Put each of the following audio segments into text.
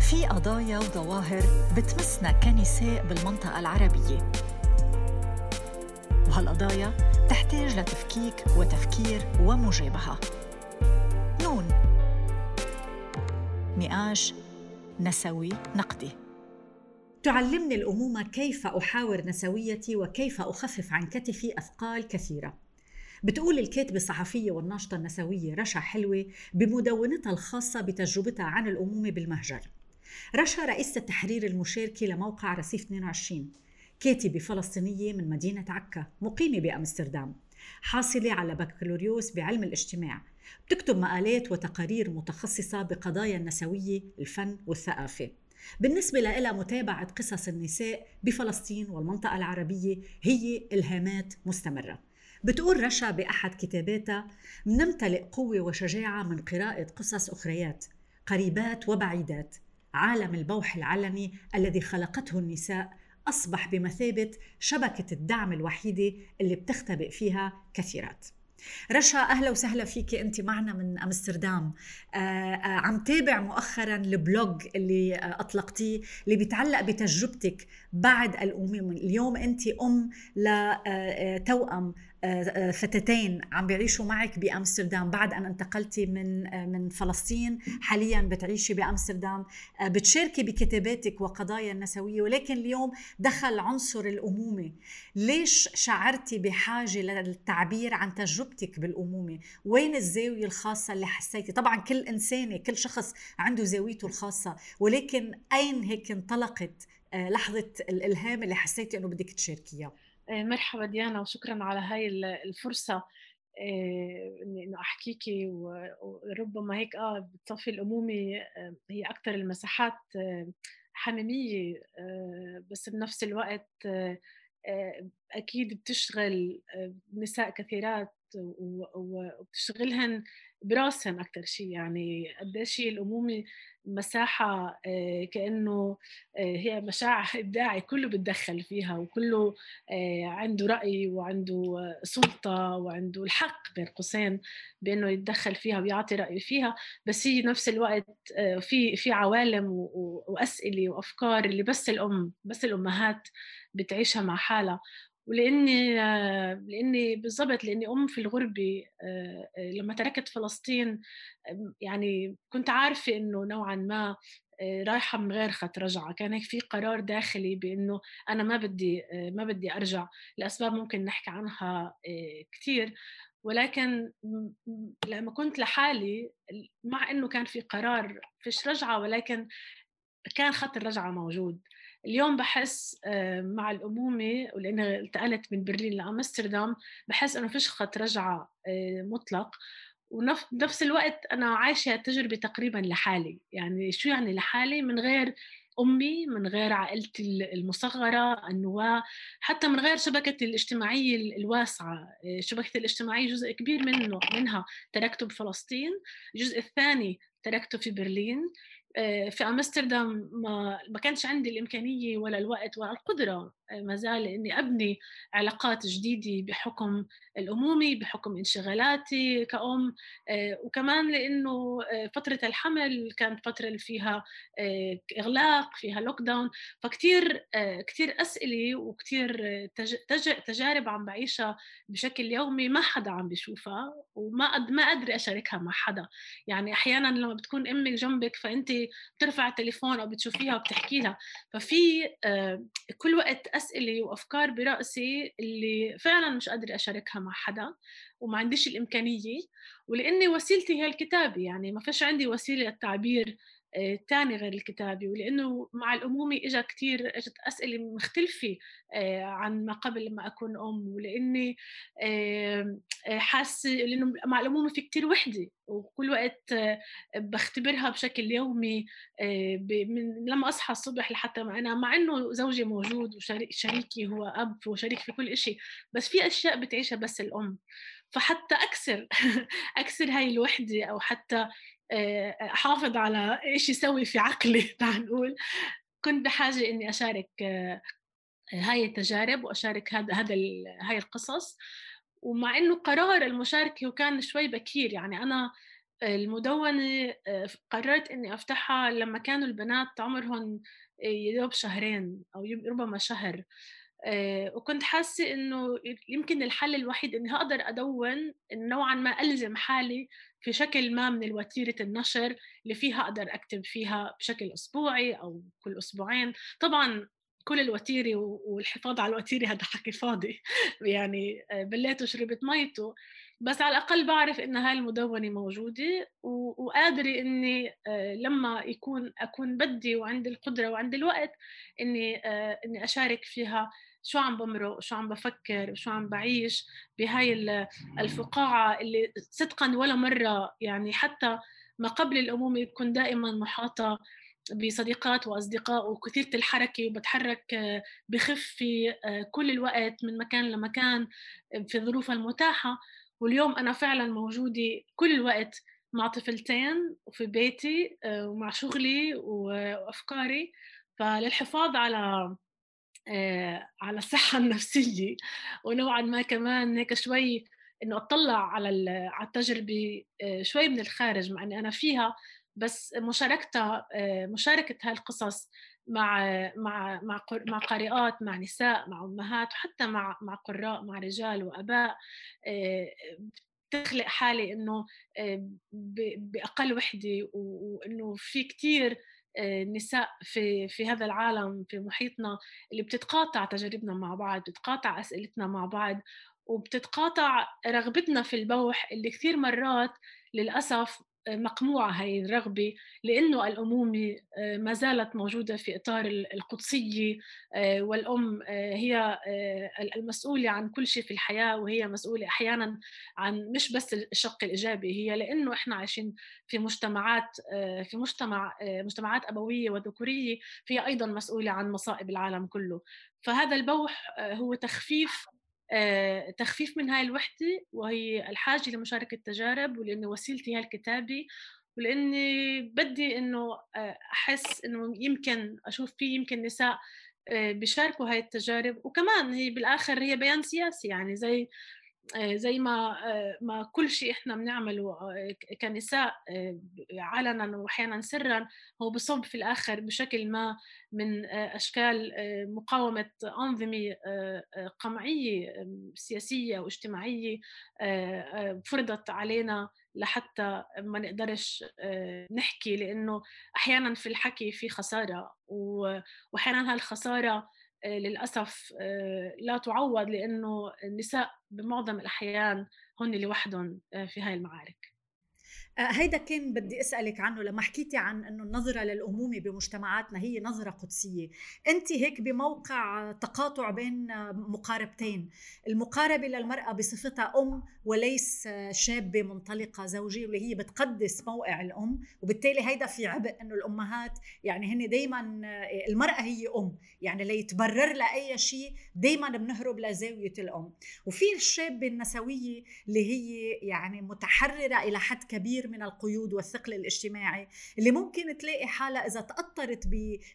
في قضايا وظواهر بتمسنا كنساء بالمنطقة العربية. وهالقضايا تحتاج لتفكيك وتفكير ومجابهة. نون. نقاش نسوي نقدي. تعلمني الأمومة كيف أحاور نسويتي وكيف أخفف عن كتفي أثقال كثيرة. بتقول الكاتبة الصحفية والناشطة النسوية رشا حلوة بمدونتها الخاصة بتجربتها عن الأمومة بالمهجر. رشا رئيسة التحرير المشاركة لموقع رصيف 22 كاتبة فلسطينية من مدينة عكا مقيمة بأمستردام. حاصلة على بكالوريوس بعلم الاجتماع. بتكتب مقالات وتقارير متخصصة بقضايا النسوية الفن والثقافة. بالنسبة لها متابعة قصص النساء بفلسطين والمنطقة العربية هي إلهامات مستمرة. بتقول رشا بأحد كتاباتها نمتلئ قوة وشجاعة من قراءة قصص أخريات قريبات وبعيدات. عالم البوح العلني الذي خلقته النساء أصبح بمثابة شبكة الدعم الوحيدة اللي بتختبئ فيها كثيرات. رشا أهلا وسهلا فيك أنت معنا من أمستردام. آه آه عم تابع مؤخرا البلوج اللي أطلقتيه اللي بيتعلق بتجربتك بعد الأمومة. اليوم أنت أم لتوأم فتاتين عم بيعيشوا معك بأمستردام بعد أن انتقلتي من من فلسطين. حاليا بتعيشي بأمستردام. بتشاركي بكتاباتك وقضايا النسوية ولكن اليوم دخل عنصر الأمومة. ليش شعرتي بحاجة للتعبير عن تجربتك بالأمومة؟ وين الزاوية الخاصة اللي حسيتي؟ طبعا كل إنسانة كل شخص عنده زاويته الخاصة ولكن أين هيك انطلقت لحظة الإلهام اللي حسيتي إنه بدك تشاركيها؟ مرحبا ديانا وشكرا على هاي الفرصة إنه احكيكي وربما هيك آه بتصفي الأمومة هي أكثر المساحات حميمية بس بنفس الوقت أكيد بتشغل نساء كثيرات وبتشغلهن براسهم أكثر شيء يعني قديش هي الأمومة مساحة كأنه هي مشاع إبداعي كله بتدخل فيها وكله عنده رأي وعنده سلطة وعنده الحق بين قوسين بأنه يتدخل فيها ويعطي رايه فيها. بس هي نفس الوقت في في عوالم وأسئلة وأفكار اللي بس الأم بس الأمهات بتعيشها مع حالها. ولإني لإني بالضبط لإني أم في الغربه لما تركت فلسطين يعني كنت عارفة إنه نوعا ما رايحة من غير خط رجعة. كان هيك في قرار داخلي بإنه أنا ما بدي ما بدي أرجع لأسباب ممكن نحكي عنها كثير ولكن لما كنت لحالي مع إنه كان في قرار فيش رجعة ولكن كان خط الرجعة موجود. اليوم بحس مع الأمومة ولأني انتقلت من برلين لأمستردام بحس إنه فيش خط رجعة مطلق. ونفس الوقت أنا عايشة تجربة تقريبا لحالي. يعني شو يعني لحالي؟ من غير أمي من غير عائلتي المصغرة النواة حتى من غير شبكتي الاجتماعية الواسعة. شبكتي الاجتماعية جزء كبير منه منها تركته بفلسطين الجزء الثاني تركته في برلين. في أمستردام ما ما كانش عندي الإمكانية ولا الوقت ولا القدرة ما زال إني أبني علاقات جديدة بحكم الأمومة بحكم انشغالاتي كأم وكمان لأنه فترة الحمل كانت فترة اللي فيها إغلاق فيها لوك داون فكتير كثير أسئلة وكثير تجارب عم بعيشها بشكل يومي ما حدا عم بيشوفها وما ما قادره أشاركها مع حدا. يعني أحيانا لما بتكون أمك جنبك فأنت بترفع التليفون أو بتشوفيها وبتحكي لها. ففي كل وقت أسئلة وأفكار برأسي اللي فعلا مش قادرة أشاركها مع حدا وما عنديش الإمكانية ولأني وسيلتي هي الكتابة. يعني ما فيش عندي وسيلة للتعبير تاني غير الكتابة ولأنه مع الأمومة إجا كتير إجت أسئلة مختلفة عن ما قبل لما أكون أم ولأني حاسة لأنه مع الأمومة في كتير وحدة وكل وقت بختبرها بشكل يومي من لما أصحى الصبح لحتى ما أنا مع إنه زوجي موجود وشريكي هو أب وشريك في كل إشي بس في أشياء بتعيشها بس الأم. فحتى أكسر أكسر هاي الوحدة أو حتى احافظ على إيش يسوي في عقلي تعال نقول كنت بحاجة إني أشارك هاي التجارب وأشارك هذا هذا هاي القصص ومع إنه قرار المشاركة وكان شوي بكير يعني أنا المدونة قررت إني أفتحها لمّا كانوا البنات عمرهم يا دوب شهرين أو ربما شهر. وكنت حاسة إنه يمكن الحل الوحيد إني هاقدر أدوّن نوعًا ما ألزم حالي في شكل ما من الوتيرة النشر اللي فيها أقدر أكتب فيها بشكل أسبوعي أو كل أسبوعين، طبعًا كل الوتيرة والحفاظ على الوتيرة هذا حكي فاضي. يعني بليت وشربت ميته، بس على الأقل باعرف إن هاي المدونة موجودة وقادرة إني لمّا يكون أكون بدي وعندي القدرة وعندي الوقت إني إني أشارك فيها شو عم بمرق شو عم بفكر شو عم بعيش بهاي الفقاعة اللي صدقا ولا مرة يعني حتى ما قبل الأمومة كنت دائما محاطة بصديقات وأصدقاء وكثيرة الحركة وبتحرك بخف في كل الوقت من مكان لمكان في الظروف المتاحة. واليوم أنا فعلا موجودة كل الوقت مع طفلتين وفي بيتي ومع شغلي وأفكاري. فللحفاظ على آه، على الصحة النفسية ونوعا ما كمان هيك شوي إنه أطلع على على التجربة آه، شوي من الخارج مع إني أنا فيها بس مشاركتها آه، مشاركة هاي القصص مع مع مع مع قارئات مع نساء مع أمهات وحتى مع مع قراء مع رجال وأباء بتخلق حالي إنه بأقل وحدة وإنه في كثير النساء في في هذا العالم في محيطنا اللي بتتقاطع تجاربنا مع بعض بتتقاطع أسئلتنا مع بعض وبتتقاطع رغبتنا في البوح اللي كثير مرات للأسف مقموعة هاي الرغبة لأنه الأمومة آه، ما زالت موجودة في إطار القدسية آه، والأم آه، هي المسؤولة عن كل شيء في الحياة وهي مسؤولة أحيانا عن مش بس الشق الإيجابي هي لأنه إحنا عايشين في مجتمعات في مجتمع مجتمعات أبوية وذكورية فهي أيضا مسؤولة عن مصائب العالم كله. فهذا البوح هو تخفيف تخفيف من هاي الوحدة وهي الحاجة لمشاركة تجارب ولأن وسيلتي هي الكتابة ولأني بدي إنه آه، أحس إنه يمكن أشوف في يمكن نساء آه، بيشاركوا هاي التجارب وكمان هي بالآخر هي بيان سياسي يعني زي آه، زي ما آه، ما كل شيء إحنا بنعمله آه، كنساء علنا وأحيانا سرا هو بصب في الآخر بشكل ما من أشكال مقاومة أنظمة قمعية سياسية واجتماعيه فرضت علينا لحتى ما نقدرش نحكي لأنه أحيانا في الحكي في خسارة وأحيانا هالخسارة آه، للأسف آه، لا تعوض لأنه النساء بمعظم الأحيان هن لوحدهم آه، في هاي المعارك. آه، هيدا كان بدي أسألك عنه لما حكيتي عن إنه النظرة للأمومة بمجتمعاتنا هي نظرة قدسية. انت هيك بموقع تقاطع بين مقاربتين. المقاربة للمرأة بصفتها أم وليس شابة منطلقة زوجية واللي هي بتقدس موقع الأم وبالتالي هيدا في عبء إنه الأمهات يعني هن دائما المرأة هي أم. يعني ليتبرر لها أي شيء دائما بنهرب لزاوية الأم. وفي الشابة النسوية اللي هي يعني متحررة إلى حد كبير من القيود والثقل الاجتماعي اللي ممكن تلاقي حالها إذا تاثرت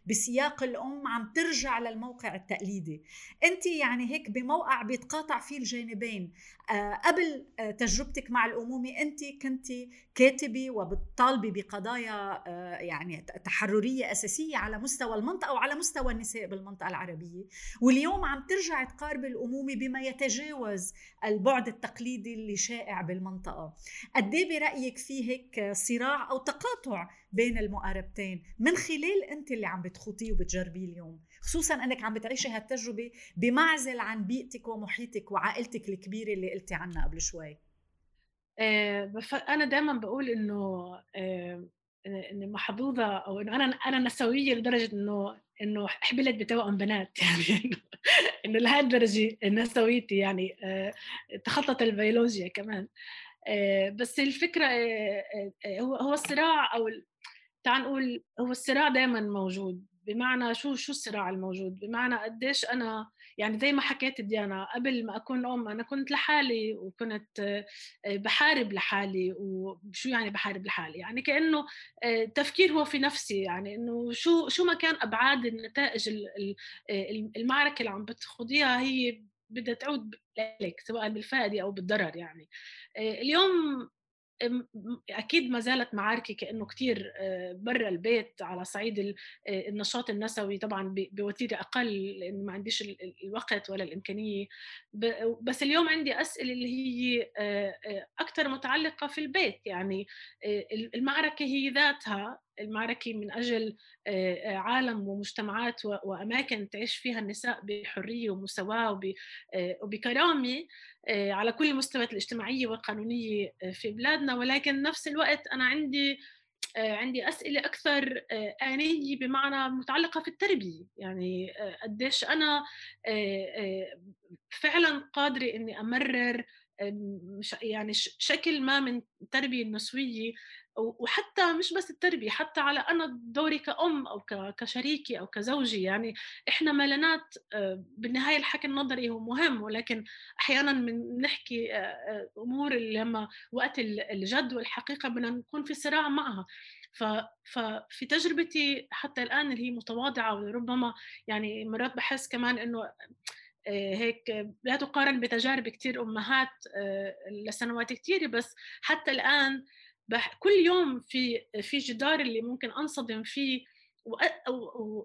بسياق الأم عم ترجع للموقع التقليدي. أنت يعني هيك بموقع بيتقاطع فيه الجانبين. آه، قبل آه، تجربتك مع الأمومة أنت كنت كاتبة وبتطالبي بقضايا آه، يعني تحررية أساسية على مستوى المنطقة وعلى مستوى النساء بالمنطقة العربية. واليوم عم ترجع تقاربي الأمومة بما يتجاوز البعد التقليدي اللي شائع بالمنطقة. قد إيه برأيك هيك صراع أو تقاطع بين المقاربتين؟ من خلال أنت اللي عم بتخوطيه وبتجربيه اليوم خصوصا أنك عم بتعيشي هالتجربة بمعزل عن بيئتك ومحيطك وعائلتك الكبيرة اللي قلتي عنها قبل شوي. آه أنا دائما بقول إنه آه اني محظوظة أو إنه أنا أنا نسوية لدرجة إنه إنه حبلت بتوأم بنات. يعني إنه لهالدرجة نسويتي يعني آه تخطط البيولوجيا كمان. بس الفكرة آه آه هو هو الصراع أو تعال نقول هو الصراع دائما موجود. بمعنى شو شو الصراع الموجود؟ بمعنى قديش أنا يعني زي ما حكيت ديانا قبل ما أكون أم أنا كنت لحالي وكنت آه، بحارب لحالي. وشو يعني بحارب لحالي؟ يعني كأنه التفكير آه، هو في نفسي. يعني إنه شو شو ما كان أبعاد النتائج المعركة اللي عم بتخوضيها هي بدها تعود لك سواء بالفائده أو بالضرر يعني. آه، اليوم أكيد ما زالت معاركي كأنه كثير آه، برا البيت على صعيد آه، النشاط النسوي طبعا بوتيرة أقل لأنه ما عنديش الوقت ولا الإمكانية. بس اليوم عندي أسئلة اللي هي أكثر متعلقة في البيت يعني المعركة هي ذاتها المعركة من أجل عالم ومجتمعات وأماكن تعيش فيها النساء بحرية ومساواة وبكرامة على كل المستويات الاجتماعية والقانونية في بلادنا. ولكن نفس الوقت أنا عندي عندي أسئلة أكثر آنية بمعنى متعلقة في التربية. يعني قديش أنا فعلا قادرة إني أمرر يعني شكل ما من التربيه النسويه وحتى مش بس التربية حتى على أنا دوري كأم أو كشريكي أو كزوجي يعني إحنا ملانات آه، بالنهاية الحكي النظري هو مهم ولكن أحيانا بنحكي آه، آه، أمور اللي لما وقت الجد والحقيقة بدنا نكون في صراع معها. ففي تجربتي حتى الآن اللي هي متواضعة وربما يعني مرات بحس كمان إنه هيك لا تقارن بتجارب كثير أمهات لسنوات كثيره بس حتى الآن كل يوم في في جدار اللي ممكن أنصدم فيه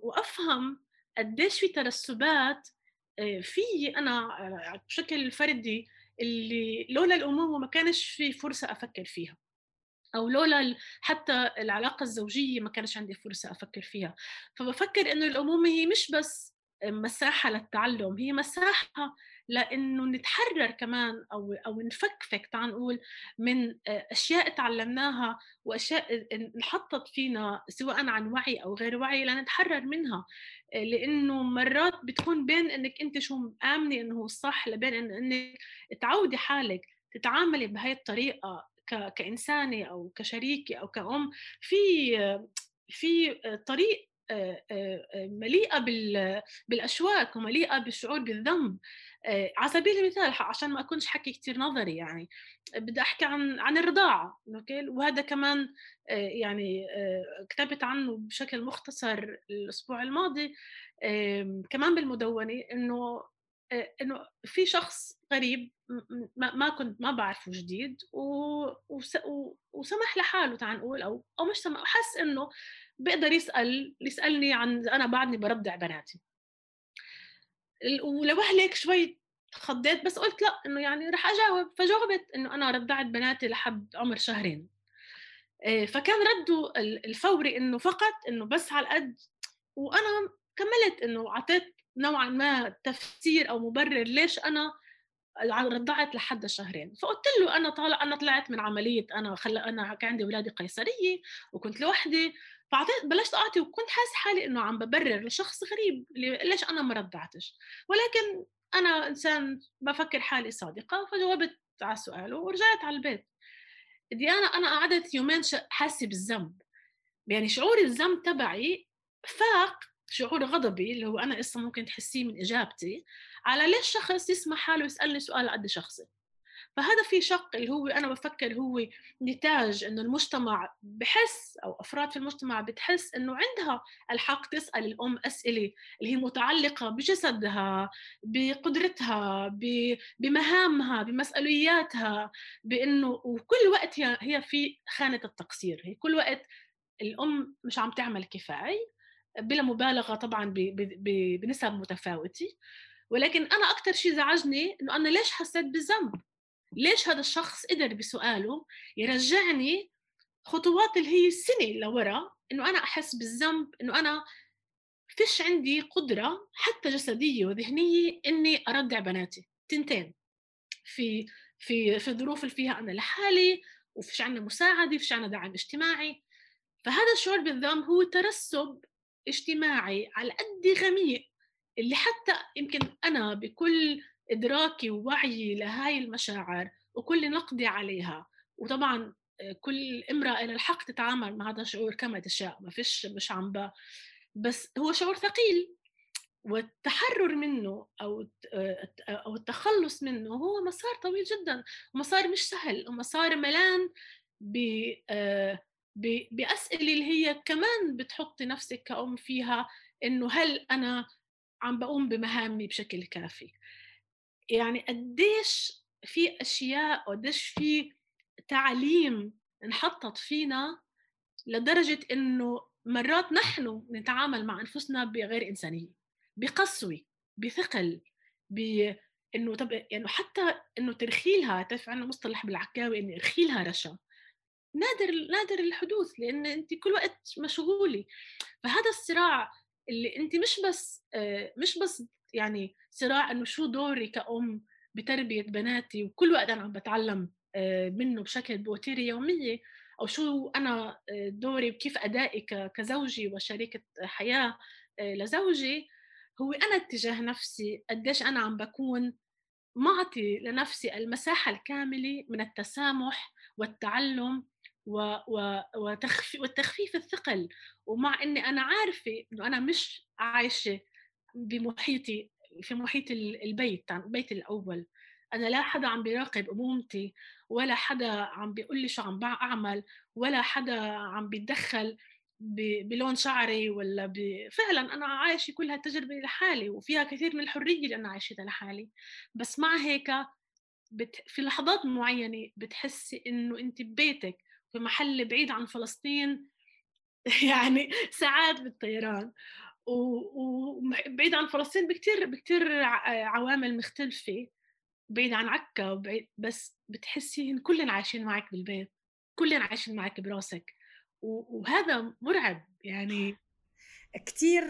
وأفهم قديش في ترسبات آه، في أنا آه، بشكل فردي اللي لولا الامومه ما كانش في فرصة أفكر فيها. أو لولا حتى العلاقة الزوجية ما كانش عندي فرصة أفكر فيها. فبفكر إنه الامومه هي مش بس مساحة للتعلم هي مساحة لإنه نتحرر كمان أو أو نفكفك تعال نقول من أشياء تعلمناها وأشياء انحطت فينا سواء عن وعي أو غير وعي لنتحرر منها. لإنه مرات بتكون بين إنك أنت شو مآمنه إنه الصح لبين إنك تعودي حالك تتعاملي بهي الطريقة كإنسانة أو كشريكة أو كأم. في في طريق مليئة بالأشواك ومليئة بالشعور بالذنب. على سبيل المثال عشان ما أكونش حكي كتير نظري يعني بدي أحكي عن عن الرضاعة أوكي؟ وهذا كمان يعني كتبت عنه بشكل مختصر الأسبوع الماضي. كمان بالمدونة إنه إنه في شخص غريب ما كنت ما بعرفه جديد وسمح لحاله تعال نقول أو أو مش سمح حس إنه بيقدر يسأل يسألني عن أنا بعدني برضع بناتي. ولوهلك شوي خضيت بس قلت لا إنه يعني رح أجاوب. فجاوبت إنه أنا رضعت بناتي لحد عمر شهرين. آه، فكان رده الفوري إنه فقط إنه بس على القد وأنا كملت إنه أعطيت نوعا ما تفسير أو مبرر ليش أنا رضعت لحد شهرين. فقلت له أنا طالع أنا طلعت من عملية أنا خل... أنا كان عندي اولادي قيصرية وكنت لوحدي. فاعطيت بلشت أعطي وكنت حاسس حالي إنه عم ببرر لشخص غريب ليش أنا ما رضعتش ولكن أنا إنسان بفكر حالي صادقة فجاوبت على سؤاله ورجعت على البيت. ديانا أنا قعدت يومين حاسة بالذنب. يعني شعور الذنب تبعي فاق شعور غضبي اللي هو أنا قصه ممكن تحسيه من إجابتي على ليش شخص يسمح حاله يسالني سؤال قد شخصي. فهذا في شق اللي هو أنا بفكر هو نتاج إنه المجتمع بحس أو أفراد في المجتمع بتحس إنه عندها الحق تسأل الأم أسئلة اللي هي متعلقة بجسدها بقدرتها بمهامها بمسؤولياتها بإنه وكل وقت هي في خانة التقصير هي كل وقت الأم مش عم تعمل كفاية بلا مبالغة طبعا بنسب متفاوتة ولكن أنا أكثر شيء زعجني إنه أنا ليش حسيت بالذنب؟ ليش هذا الشخص قدر بسؤاله يرجعني خطوات اللي هي سنة لورا إنه أنا أحس بالذنب إنه أنا فيش عندي قدرة حتى جسدية وذهنية إني ارضع بناتي. تنتين في في في الظروف اللي فيها أنا لحالي وفيش عندنا مساعدة فيش عندنا دعم اجتماعي. فهذا الشعور بالذنب هو ترسب اجتماعي على قد غميق اللي حتى يمكن أنا بكل إدراكي ووعيي لهاي المشاعر وكل نقدي عليها. وطبعا آه، كل امرأة لها الحق تتعامل مع هذا الشعور كما تشاء ما فيش مش عم ب... بس هو شعور ثقيل والتحرر منه أو آه، أو التخلص منه هو مسار طويل جدا ومسار مش سهل ومسار ملان ب آه، بأسئلة اللي هي كمان بتحطي نفسك كأم فيها إنه هل أنا عم بقوم بمهامي بشكل كافي. يعني قديش في أشياء قديش في تعليم انحطت فينا لدرجة إنه مرات نحن نتعامل مع أنفسنا بغير إنسانية بقسوة بثقل ب إنه طب يعني حتى إنه ترخيلها تعرف عندنا مصطلح بالعكاوي إنه ارخيلها رشا. نادر نادر الحدوث لأن انت كل وقت مشغولة. فهذا الصراع اللي انت مش بس آه، مش بس يعني صراع إنه شو دوري كأم بتربية بناتي وكل وقت أنا عم بتعلم آه، منه بشكل بوتيري يومية أو شو أنا آه، دوري وكيف أدائي كزوجي وشريكة حياة لزوجي هو أنا اتجاه نفسي قديش أنا عم بكون معطي لنفسي المساحة الكاملة من التسامح والتعلم و... و... وتخفي... والتخفيف الثقل. ومع إني أنا عارفة إنه أنا مش عايشة بمحيطي في محيط البيت البيت الأول. أنا لا حدا عم بيراقب أمومتي ولا حدا عم بيقول لي شو عم بعمل ولا حدا عم بيتدخل بلون شعري ولا ب... فعلا أنا عايشة كل هالتجربة لحالي وفيها كثير من الحرية اللي أنا عايشتها لحالي. بس مع هيك بت... في لحظات معينة بتحسي إنه انت ببيتك في محل بعيد عن فلسطين يعني ساعات بالطيران. وبعيد عن فلسطين بكتير بكتير عوامل مختلفة بعيد عن عكا وبعيد بس بتحسي إن كلنا عايشين معك بالبيت كلنا عايشين معك براسك وهذا مرعب يعني كتير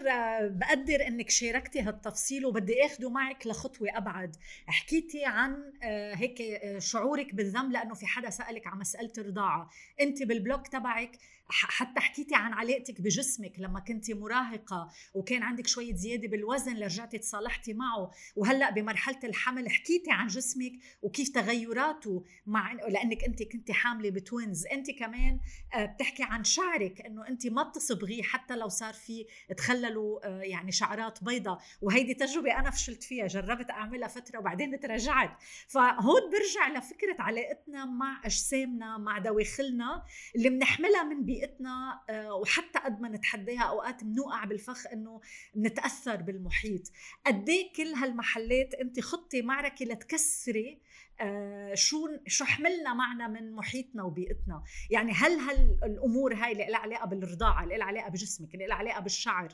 بقدر إنك شاركتي هالتفصيل وبدي آخده معك لخطوة أبعد. حكيتي عن آه، هيك آه، شعورك بالذنب لأنه في حدا سألك عن مسألة الرضاعة. أنت بالبلوك تبعك حتى حكيتي عن علاقتك بجسمك لما كنت مراهقة وكان عندك شوية زيادة بالوزن لرجعتي تصالحتي معه وهلأ بمرحلة الحمل حكيتي عن جسمك وكيف تغيراته مع لأنك أنت كنت حاملة بتوينز. أنت كمان آه، بتحكي عن شعرك أنه أنت ما بتصبغيه حتى لو صار في تخللوا آه، يعني شعرات بيضة وهيدي تجربة أنا فشلت فيها جربت أعملها فترة وبعدين تراجعت. فهون برجع لفكرة علاقتنا مع أجسامنا مع دواخلنا اللي بنحملها من بي بيئتنا آه، وحتى قد ما نتحداها أوقات بنوقع بالفخ إنه نتأثر بالمحيط. قد إيه كل هالمحلات أنت خطي معركة لتكسري آه، شو شو حملنا معنا من محيطنا وبيئتنا. يعني هل هالأمور هاي اللي لها علاقة بالرضاعة اللي لها علاقة بجسمك اللي لها علاقة بالشعر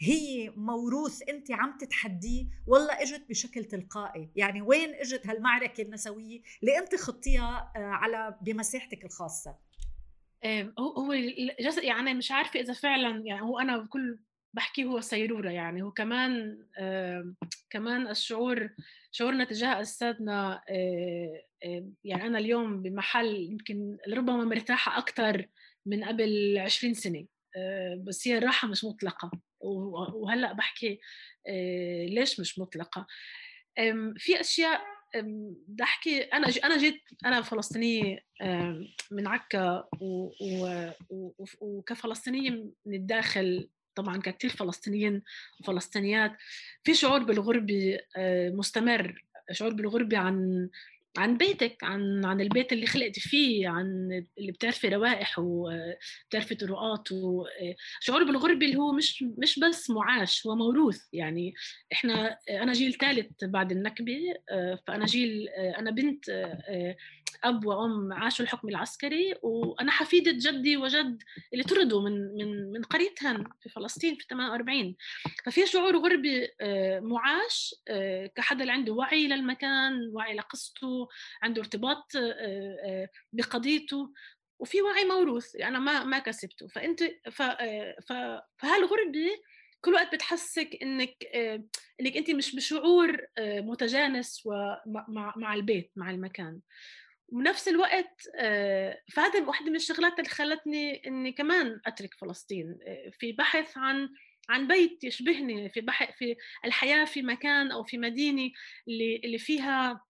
هي موروث أنت عم تتحديه؟ ولا إجت بشكل تلقائي. يعني وين إجت هالمعركة النسوية اللي أنت خطيها آه، على بمساحتك الخاصة؟ هو هو يعني مش عارفة إذا فعلا يعني هو أنا بكل بحكي هو سيرورة يعني هو كمان كمان الشعور شعورنا تجاه اجسادنا يعني أنا اليوم بمحل يمكن ربما مرتاحة أكثر من قبل 20 سنة بس هي الراحة مش مطلقة وهلأ بحكي ليش مش مطلقة؟ في أشياء بدي أحكي أنا أنا جيت أنا فلسطينية من عكا وكفلسطينية من الداخل طبعا كثير فلسطينيين وفلسطينيات. في شعور بالغربة مستمر شعور بالغربة عن عن بيتك عن عن البيت اللي خلقتي فيه عن اللي بتعرفي روائح وبتعرفي طرقات وشعور بالغربة اللي هو مش مش بس معاش هو موروث. يعني إحنا أنا جيل ثالث بعد النكبة فأنا جيل أنا بنت أب وأم عاشوا الحكم العسكري وأنا حفيدة جدي وجد اللي طردوا من من من قريتهم في فلسطين في 48 ففي شعور غربي آه، معاش آه، كحدا اللي عنده وعي للمكان وعي لقصته عنده ارتباط آه، بقضيته وفي وعي موروث أنا ما ما كسبته. فأنت فهالغربه كل وقت بتحسك إنك إنك أنت مش بشعور متجانس ومع مع البيت مع المكان. وبنفس الوقت آه، فهذا واحدة من الشغلات اللي خلتني إني كمان أترك فلسطين. آه، في بحث عن عن بيت يشبهني في بحث في الحياة في مكان أو في مدينة اللي اللي فيها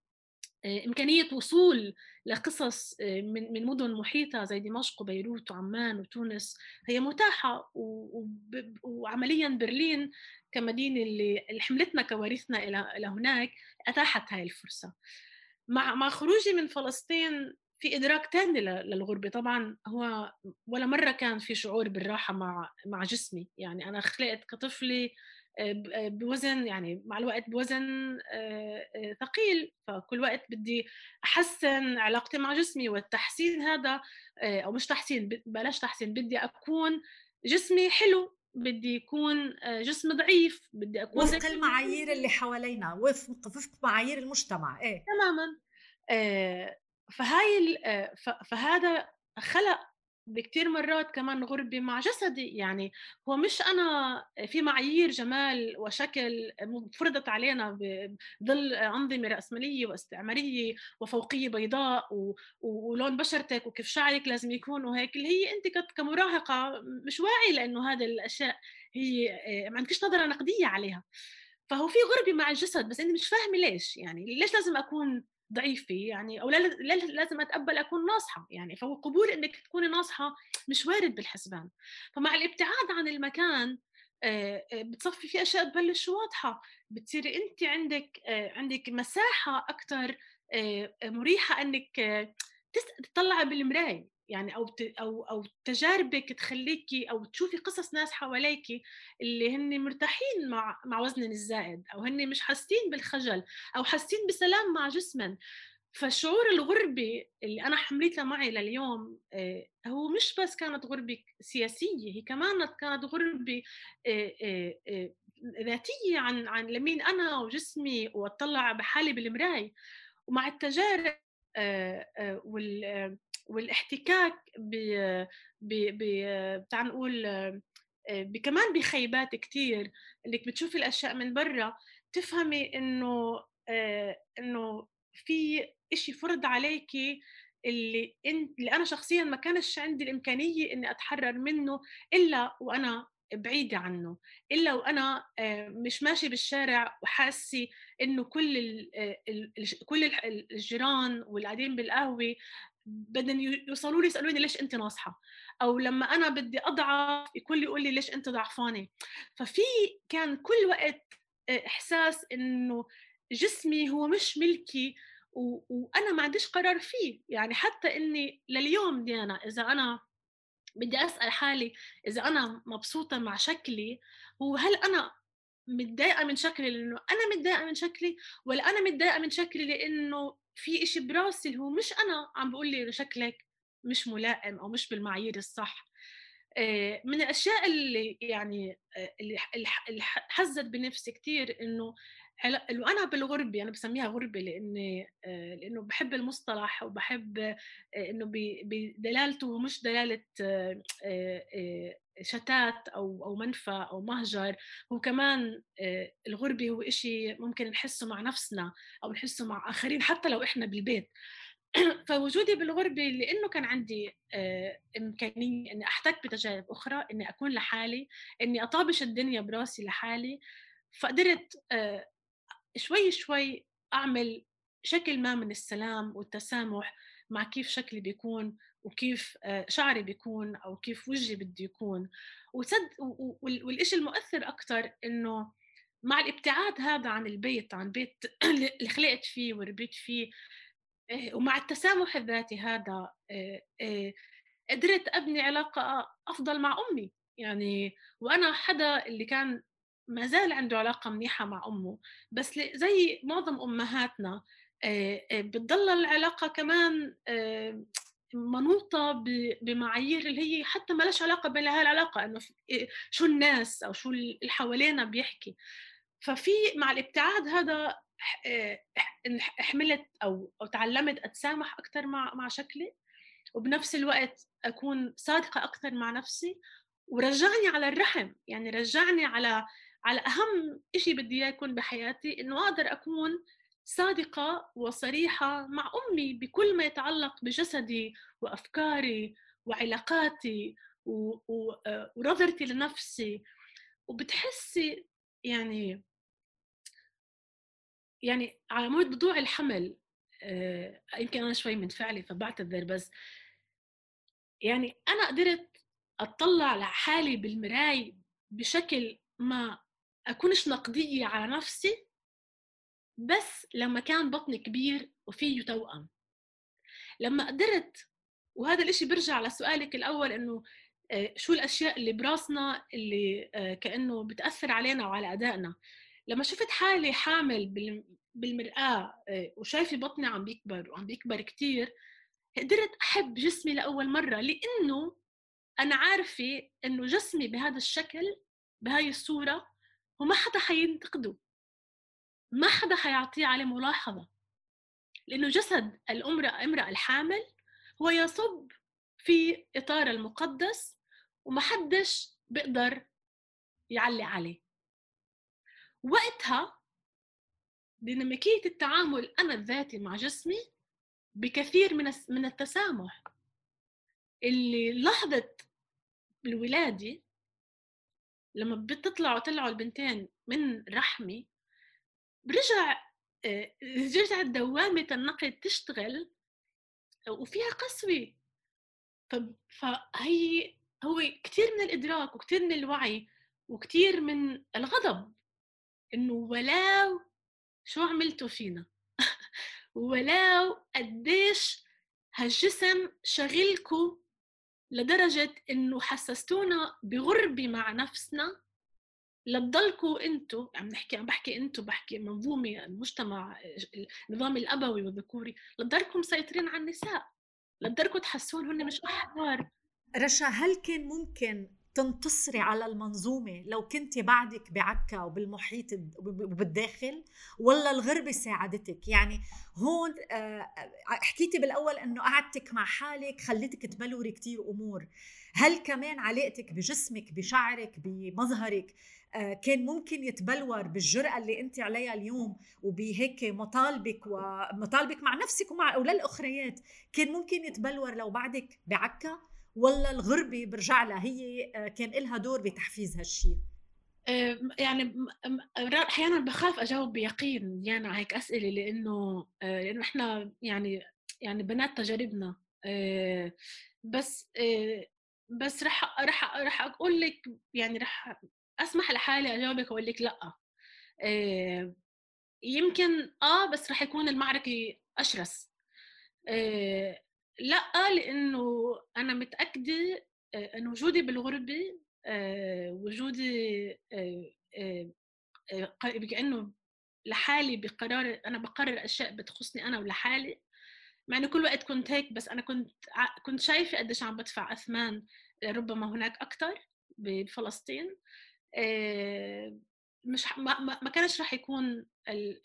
آه، إمكانية وصول لقصص من من مدن محيطة زي دمشق وبيروت وعمان وتونس. هي متاحة وعمليا برلين كمدينة اللي حملتنا كوارثنا إلى هناك أتاحت هاي الفرصة. مع مع خروجي من فلسطين في إدراك ثاني للغربة. طبعا هو ولا مرة كان في شعور بالراحة مع مع جسمي. يعني أنا خلقت كطفلة بوزن يعني مع الوقت بوزن ثقيل. فكل وقت بدي أحسن علاقتي مع جسمي والتحسين هذا أو مش تحسين بلاش تحسين بدي أكون جسمي حلو. بدي يكون جسم ضعيف بدي أكون وفق المعايير اللي حوالينا وفق وفق معايير المجتمع إيه. تماما. فهاي فهذا خلق بكتير مرات كمان غربة مع جسدي يعني هو مش أنا في معايير جمال وشكل فرضت علينا بظل أنظمة رأسمالية واستعمارية وفوقية بيضاء. ولون بشرتك وكيف شعرك لازم يكون وهيك اللي هي أنت كمراهقة مش واعي لأنه هذه الأشياء هي ما عندكش نظرة نقدية عليها فهو في غربة مع الجسد بس أنت مش فاهمة ليش يعني ليش لازم أكون ضعيفة يعني أو لازم أتقبل أكون ناصحة يعني فهو قبول إنك تكوني ناصحة مش وارد بالحسبان. فمع الابتعاد عن المكان بتصفي في أشياء تبلش واضحة بتصيري انت عندك عندك مساحة أكثر مريحة إنك تطلعي بالمراية. يعني أو أو أو تجاربك تخليكي أو تشوفي قصص ناس حواليك اللي هن مرتاحين مع مع وزنهم الزائد أو هن مش حاسين بالخجل أو حاسين بسلام مع جسمهم فشعور الغربة اللي أنا حملتها معي لليوم هو مش بس كانت غربة سياسية هي كمان كانت غربة ذاتية عن عن لمين أنا وجسمي وأطلع بحالي بالمراية ومع التجارب وال والاحتكاك ب ب ب تعال نقول كمان بخيبات كثير إنك بتشوفي الأشياء من برا تفهمي إنه إنه في إشي فرض عليكي اللي انت اللي أنا شخصيا ما كانش عندي الإمكانية إني أتحرر منه إلا وأنا بعيدة عنه. إلا وأنا مش ماشي بالشارع وحاسة إنه كل ال كل الجيران والقاعدين بالقهوة بدهم يوصلوا لي يسألوني ليش انت ناصحة؟ أو لما أنا بدي أضعف الكل يقول لي ليش انت ضعفانة؟ ففي كان كل وقت إحساس إنه جسمي هو مش ملكي و... وأنا ما عنديش قرار فيه. يعني حتى إني لليوم ديانا إذا أنا بدي أسأل حالي إذا أنا مبسوطة مع شكلي هو هل أنا متضايقة من شكلي لأنه أنا متضايقة من شكلي ولا أنا متضايقة من شكلي لأنه في إشي براسي اللي هو مش أنا عم بقول لي شكلك مش ملائم أو مش بالمعايير الصح. من الأشياء اللي يعني اللي حزت بنفسي كثير إنه إنه أنا بالغربة أنا بسميها غربة لأني لأنه بحب المصطلح وبحب إنه بدلالته مش دلالة شتات أو أو منفى أو مهجر هو كمان الغربة هو إشي ممكن نحسه مع نفسنا أو نحسه مع آخرين حتى لو إحنا بالبيت. فوجودي بالغربة لأنه كان عندي إمكانية إني أحتك بتجارب أخرى إني أكون لحالي إني أطابش الدنيا براسي لحالي. فقدرت شوي شوي أعمل شكل ما من السلام والتسامح مع كيف شكلي بيكون. وكيف شعري بيكون أو كيف وجهي بده يكون. وصد والشيء المؤثر أكثر إنه مع الابتعاد هذا عن البيت عن بيت اللي خلقت فيه وربيت فيه ومع التسامح الذاتي هذا قدرت أبني علاقة أفضل مع أمي. يعني وأنا حدا اللي كان ما زال عنده علاقة منيحة مع أمه. بس زي معظم أمهاتنا بتضل العلاقة كمان منوطة بمعايير اللي هي حتى ما لهاش علاقة بين هاي العلاقة إنه شو الناس أو شو اللي حوالينا بيحكي. ففي مع الابتعاد هذا حملت أو أو تعلمت أتسامح أكثر مع مع شكلي وبنفس الوقت أكون صادقة أكثر مع نفسي ورجعني على الرحم. يعني رجعني على على أهم شيء بدي إياه يكون بحياتي إنه أقدر أكون صادقة وصريحة مع أمي بكل ما يتعلق بجسدي وأفكاري وعلاقاتي ونظرتي لنفسي. وبتحسي يعني يعني على مود بضوع الحمل يمكن أنا شوي منفعلة فبعتذر بس يعني أنا قدرت أطلع لحالي بالمراي بشكل ما أكونش نقدية على نفسي بس لما كان بطني كبير وفيه توأم. لما قدرت وهذا الإشي بيرجع لسؤالك الأول إنه شو الأشياء اللي براسنا اللي كأنه بتأثر علينا وعلى أدائنا. لما شفت حالي حامل بالمرآة وشايفة بطني عم بيكبر وعم بيكبر كتير قدرت أحب جسمي لأول مرة لأنه أنا عارفة إنه جسمي بهذا الشكل بهاي الصورة وما حدا حينتقده. ما حدا حيعطيه عليه ملاحظة. لأنه جسد الأمرأة امرأة الحامل هو يصب في إطار المقدس وما حدش بيقدر يعلي عليه. وقتها ديناميكية التعامل أنا الذاتي مع جسمي بكثير من من التسامح. اللي لحظه الولادة لما بتطلعوا طلعوا البنتين من رحمي برجع آه، رجعت دوامة النقد تشتغل وفيها قسوة. فهي هو كثير من الإدراك وكثير من الوعي وكثير من الغضب إنه ولو شو عملتوا فينا؟ ولو قديش هالجسم شغلكم لدرجة إنه حسستونا بغربة مع نفسنا. لتضلكوا أنتوا عم نحكي عم بحكي أنتوا بحكي منظومة المجتمع النظام الأبوي والذكوري لتضلكم مسيطرين على النساء لتضلكم تحسون هن مش احرار رشا هل كان ممكن تنتصري على المنظومة لو كنت بعدك بعكا وبالمحيط وبالداخل؟ ولا الغربة ساعدتك؟ يعني هون آه، حكيتي بالأول أنه قعدتك مع حالك خليتك تبلوري كتير أمور. هل كمان علاقتك بجسمك بشعرك بمظهرك آه، كان ممكن يتبلور بالجرأة اللي أنت عليها اليوم وبهيك مطالبك ومطالبك مع نفسك ومع أولاد الأخريات كان ممكن يتبلور لو بعدك بعكا؟ ولا الغربة برجع لها هي آه، كان لها دور بتحفيز هالشيء يعني أحيانا بخاف أجاوب بيقين يعني على هيك أسئلة لأنه آه، لأنه إحنا يعني يعني بنات تجاربنا بس بس رح رح رح أقول لك يعني رح أسمح لحالي أجاوبك وأقول لك لأ. آه، يمكن آه بس رح يكون المعركة أشرس. آه، لأ لأنه أنا متأكدة انه وجودي بالغربة وجودي كانه لحالي بقرار أنا بقرر أشياء بتخصني أنا ولحالي. مع إنه كل وقت كنت هيك بس أنا كنت كنت شايفة قديش عم بدفع أثمان ربما هناك أكثر بفلسطين. آه، مش ما, ما كانش راح يكون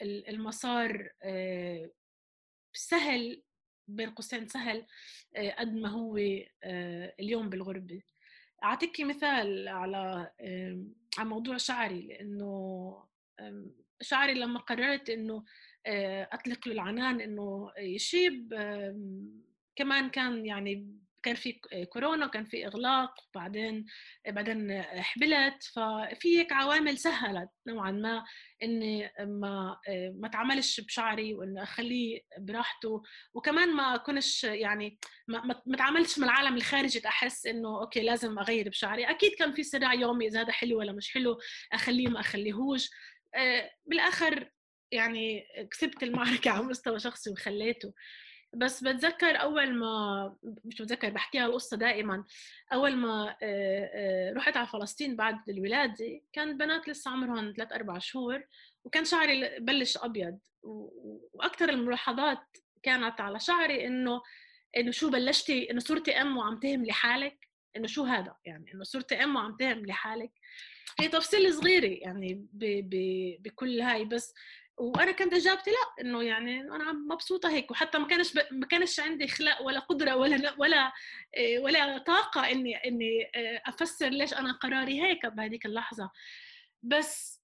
المسار آه، سهل بين قوسين سهل آه، قد ما هو اليوم بالغربة. اعطيكي مثال على على موضوع شعري لأنه شعري لما قررت إنه أطلق له العنان إنه يشيب كمان كان يعني كان في كورونا كان في إغلاق بعدين بعدين حبلت. ففي هيك عوامل سهلت نوعا ما إني ما ما اتعاملش بشعري واني أخليه براحته. وكمان ما كنش يعني ما ما اتعاملتش مع العالم الخارجي احس إنه أوكي لازم أغير بشعري. أكيد كان في صراع يومي إذا هذا حلو ولا مش حلو أخليه ما أخليهوش. آه، بالآخر يعني كسبت المعركة على مستوى شخصي وخليته. بس بتذكر أول ما مش بتذكر بحكيها القصة دائما. أول ما رحت على فلسطين بعد الولاده كان بنات لسه عمرهم ثلاث أربع شهور وكان شعري بلش أبيض. وأكثر الملاحظات كانت على شعري إنه إنه شو بلشتي إنه صرتي أم وعم تهملي حالك إنه شو هذا؟ يعني إنه صرتي أم وعم تهملي حالك هي تفصيل صغيرة يعني بكل هاي. بس وأنا كانت إجابتي لا إنه يعني أنا مبسوطة هيك. وحتى ما كانش ب... ما كانش عندي خلق ولا قدرة ولا ولا آه، ولا طاقة إني إني آه، أفسر ليش أنا قراري هيك بهذيك اللحظة. بس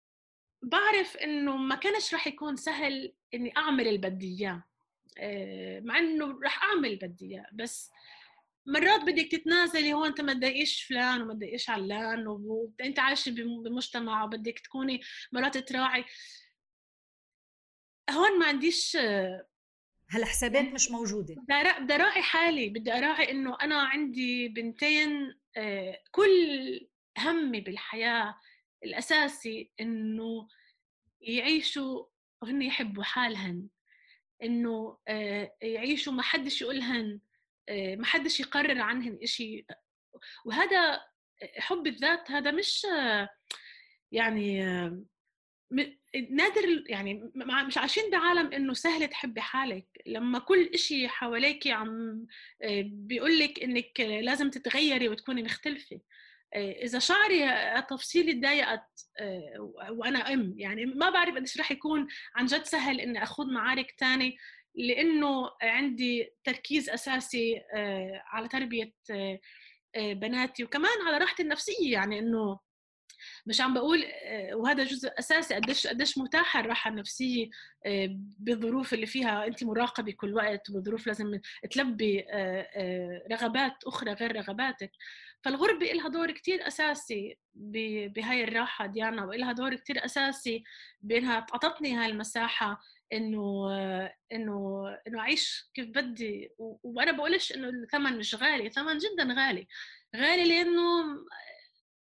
بعرف إنه ما كانش رح يكون سهل إني أعمل اللي بدي إياه. آه، مع إنه رح أعمل اللي بدي إياه. بس مرات بدك تتنازلي هون أنت ما تضايقيش فلان وما تضايقيش علان وأنت عايشة بمجتمع وبدك تكوني مرات تراعي. هون ما عنديش هالحسابات مش موجودة؟ بدي اراعي حالي بدي أراعي إنه أنا عندي بنتين آه، كل همي بالحياة الأساسي إنه يعيشوا وهن يحبوا حالهن إنه آه، يعيشوا ما حدش يقولهن آه، ما حدش يقرر عنهن إشي. وهذا حب الذات هذا مش يعني نادر يعني مش عايشين بعالم إنه سهل تحبي حالك. لما كل إشي حواليك عم آه، بيقول لك إنك لازم تتغيري وتكوني مختلفة. آه، إذا شعري تفصيلي تضايقت آه، وأنا أم يعني ما بعرف قديش رح يكون عن جد سهل إني أخوض معارك تاني لإنه عندي تركيز أساسي على تربية بناتي وكمان على راحتي النفسية. يعني إنه مش عم بقول آه، وهذا جزء أساسي قديش قديش متاحة الراحة النفسية آه، بالظروف اللي فيها. أنت مراقبة كل وقت وظروف لازم تلبي آه، رغبات أخرى غير رغباتك. فالغربة لها دور كتير أساسي بهاي الراحة ديانا وإلها دور كتير أساسي بأنها أعطتني هاي المساحة إنه إنه إنه أعيش كيف بدي. وأنا بقولش إنه الثمن مش غالي ثمن جدا غالي. غالي لأنه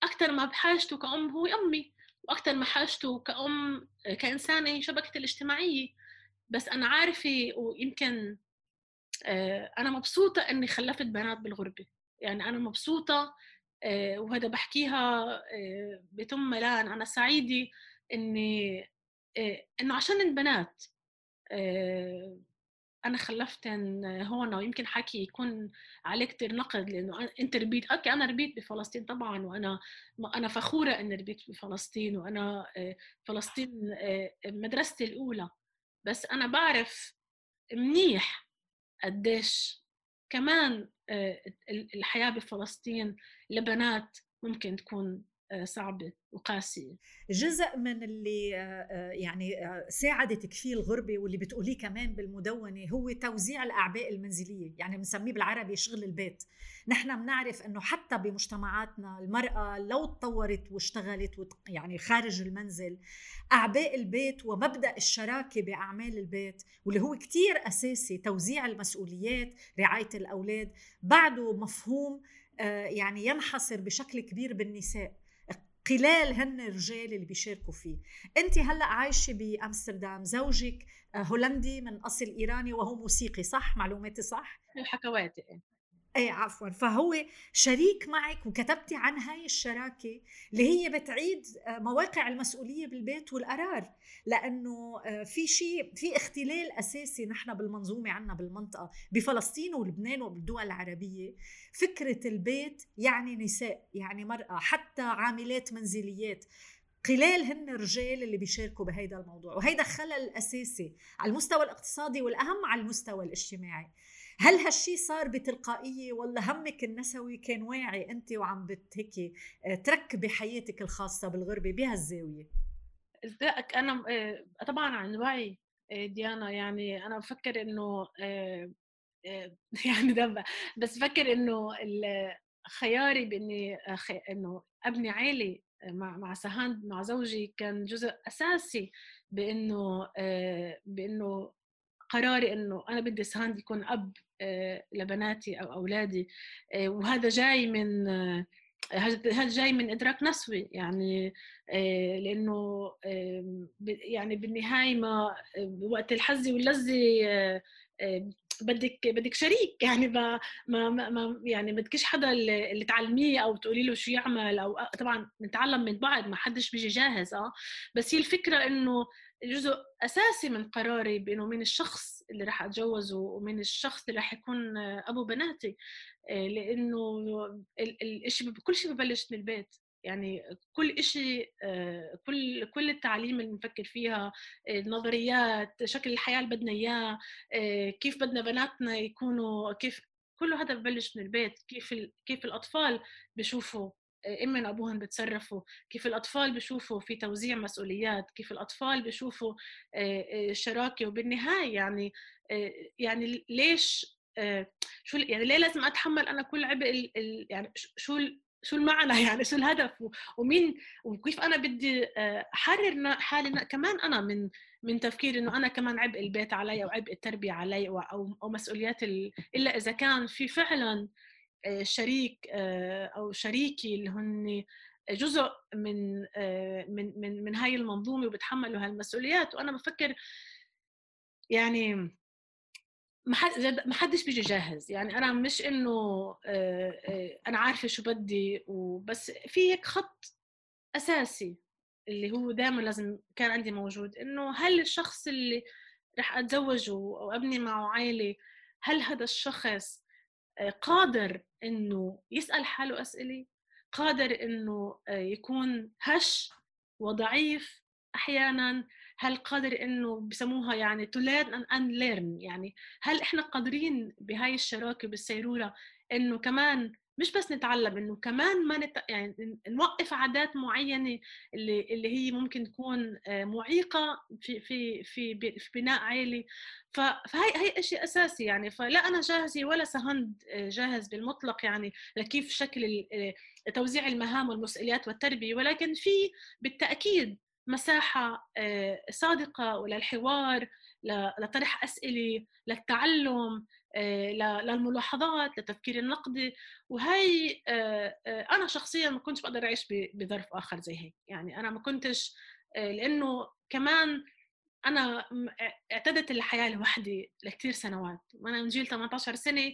أكثر ما بحاجته كأم هو أمي وأكثر ما حاجته كأم كإنسانة شبكتي الاجتماعية. بس أنا عارفة ويمكن آه، أنا مبسوطة إني خلفت بنات بالغربة. يعني أنا مبسوطة آه، وهذا بحكيها آه، بتم ملان أنا سعيدة إني إنه عشان البنات أنا خلفتن هون ويمكن حكي يكون عليه كثير نقد لأنه أنت ربيت أوكي أنا ربيت بفلسطين طبعا وأنا أنا فخورة إني ربيت بفلسطين وأنا آه، فلسطين آه، مدرستي الأولى. بس أنا بعرف منيح قديش كمان آه، الحياة بفلسطين لبنات ممكن تكون صعبة وقاسية. جزء من اللي يعني ساعدتك فيه الغربة واللي بتقوليه كمان بالمدونة هو توزيع الأعباء المنزلية يعني بنسميه بالعربي شغل البيت. نحن بنعرف أنه حتى بمجتمعاتنا المرأة لو تطورت واشتغلت يعني خارج المنزل أعباء البيت ومبدأ الشراكة بأعمال البيت واللي هو كتير أساسي توزيع المسؤوليات رعاية الأولاد بعده مفهوم يعني ينحصر بشكل كبير بالنساء. قلال هن الرجال اللي بيشاركوا فيه. انت هلأ عايشة بأمستردام زوجك آه، هولندي من أصل إيراني وهو موسيقي صح؟ معلوماتي صح؟ حكواتي إيه عفوا. فهو شريك معك وكتبتي عن هاي الشراكة اللي هي بتعيد آه، مواقع المسؤولية بالبيت والقرار. لأنه آه، في شيء في اختلال أساسي نحن بالمنظومة عنا بالمنطقة بفلسطين ولبنان وبالدول العربية. فكرة البيت يعني نساء يعني مرأة حتى عاملات منزليات. قلال هن الرجال اللي بيشاركوا بهيدا الموضوع. وهيدا خلل أساسي على المستوى الاقتصادي والأهم على المستوى الاجتماعي. هل هالشي صار بتلقائية ولا همك النسوي كان واعي أنت وعم بت هيك آه، تركبي حياتك الخاصة بالغربة بهالزاوية؟ ازدائك أنا آه، طبعا عن وعي آه، ديانا يعني أنا بفكر إنه يعني ده بس بفكر إنه خياري بإني إنه أبني عائله مع مع سهان مع زوجي كان جزء أساسي بإنه بإنه قراري إنه أنا بدي سهان يكون أب آه، لبناتي أو أولادي آه، وهذا جاي من آه، هذا جاي من إدراك نسوي يعني لأنه يعني بالنهاية ما وقت الحزه واللذه بدك بدك شريك يعني ما ما ما يعني بدكش حدا اللي تعلميه أو تقولي له شو يعمل أو طبعا نتعلم من بعض ما حدش بيجي جاهز آه بس هي الفكرة إنه جزء أساسي من قراري بإنه مين الشخص اللي راح اتجوزه ومين الشخص اللي راح يكون أبو بناتي آه، لإنه الشيء كل شيء ببلش من البيت. يعني كل شيء آه، كل كل التعليم اللي بنفكر فيها النظريات شكل الحياة اللي بدنا إياه آه، كيف بدنا بناتنا يكونوا كيف كله هذا ببلش من البيت. كيف كيف الأطفال بشوفوا امن أبوهم بتصرفوا كيف الأطفال بشوفوا في توزيع مسؤوليات كيف الأطفال بشوفوا شراكة. وبالنهاية يعني يعني ليش شو يعني ليه لازم أتحمل أنا كل عبء يعني شو شو المعنى؟ يعني شو الهدف؟ ومين وكيف أنا بدي أحرر حالي كمان أنا من من تفكير إنه أنا كمان عبء البيت علي أو عبء التربية علي أو أو مسؤوليات إلا إذا كان في فعلا آه، شريك آه، أو شريكي اللي هن جزء من آه، من من من هاي المنظومة وبتحملوا هالمسؤوليات. وأنا بفكر يعني ما حدش بيجي جاهز. يعني أنا مش إنه آه، آه، أنا عارفة شو بدي وبس في هيك خط أساسي اللي هو دائما لازم كان عندي موجود. إنه هل الشخص اللي رح أتزوجه أو أبني معه عائلة هل هذا الشخص آه، قادر إنه يسأل حاله أسئلة قادر إنه يكون هش وضعيف أحيانا هل قادر إنه بسموها يعني to learn and unlearn يعني هل إحنا قادرين بهاي الشراكة بالسيرورة إنه كمان مش بس نتعلم إنه كمان ما نت... يعني نوقف عادات معينة اللي اللي هي ممكن تكون آه، معيقة في في في في بناء عائله ف... فهي هي شيء أساسي يعني. فلا أنا جاهزة ولا سهند آه، جاهز بالمطلق يعني لكيف شكل آه، توزيع المهام والمسؤوليات والتربية. ولكن في بالتأكيد مساحة صادقة وللحوار لطرح أسئلة للتعلم للملاحظات للتفكير النقدي وهي أنا شخصيا ما كنتش بقدر أعيش بظرف آخر زي هيك. يعني أنا ما كنتش لأنه كمان أنا اعتدت الحياة لوحدي لكثير سنوات. وأنا من جيل 18 سنة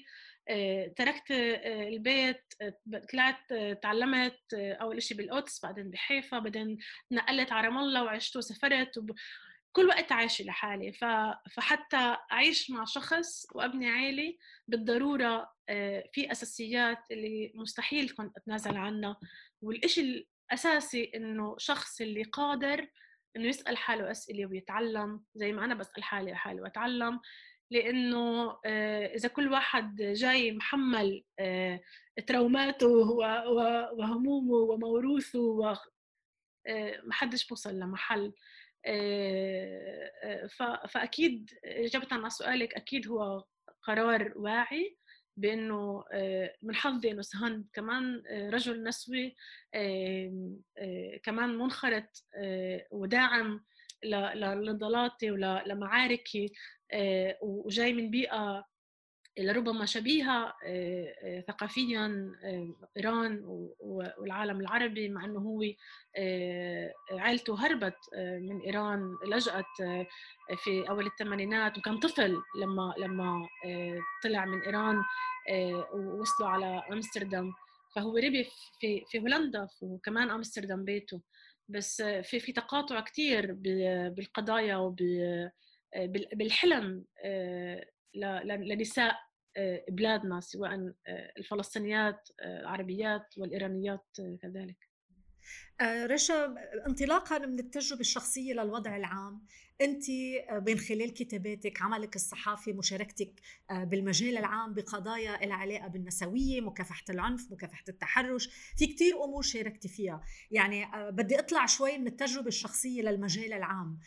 تركت البيت طلعت تعلمت أول شيء بالقدس بعدين بحيفا بعدين نقلت على رام الله وعشت وسافرت. كل وقت عايشة لحالي. فحتى أعيش مع شخص وأبني عائلة بالضرورة آه، في أساسيات اللي مستحيل كنت أتنازل عنها. والإشي الأساسي إنه شخص اللي قادر إنه يسأل حاله أسئلة ويتعلم زي ما أنا بسأل حالي حالي وأتعلم لأنه آه، إذا كل واحد جاي محمل آه، تروماته وهمومه وموروثه ما حدش بوصل لمحل. فأكيد إجابة على سؤالك أكيد هو قرار واعي بأنه آه، من حظي إنه سهند كمان رجل نسوي كمان منخرط وداعم لنضالاتي ولمعاركي وجاي من بيئة لربما شبيهة آه، آه، ثقافيا آه، إيران والعالم العربي مع أنه هو عائلته هربت من إيران لجأت في أول الثمانينات وكان طفل لما لما طلع من إيران ووصلوا على أمستردام. فهو ربي في في هولندا وكمان أمستردام بيته. بس في في تقاطع كثير بالقضايا وبالحلم لنساء آه، بلادنا سواء آه، الفلسطينيات آه، العربيات والإيرانيات كذلك. رشا انطلاقا من التجربة الشخصية للوضع العام انت من خلال كتاباتك عملك الصحافي مشاركتك بالمجال العام بقضايا العلاقة بالنسوية مكافحة العنف مكافحة التحرش في كتير أمور شاركتي فيها. يعني بدي أطلع شوي من التجربة الشخصية للمجال العام.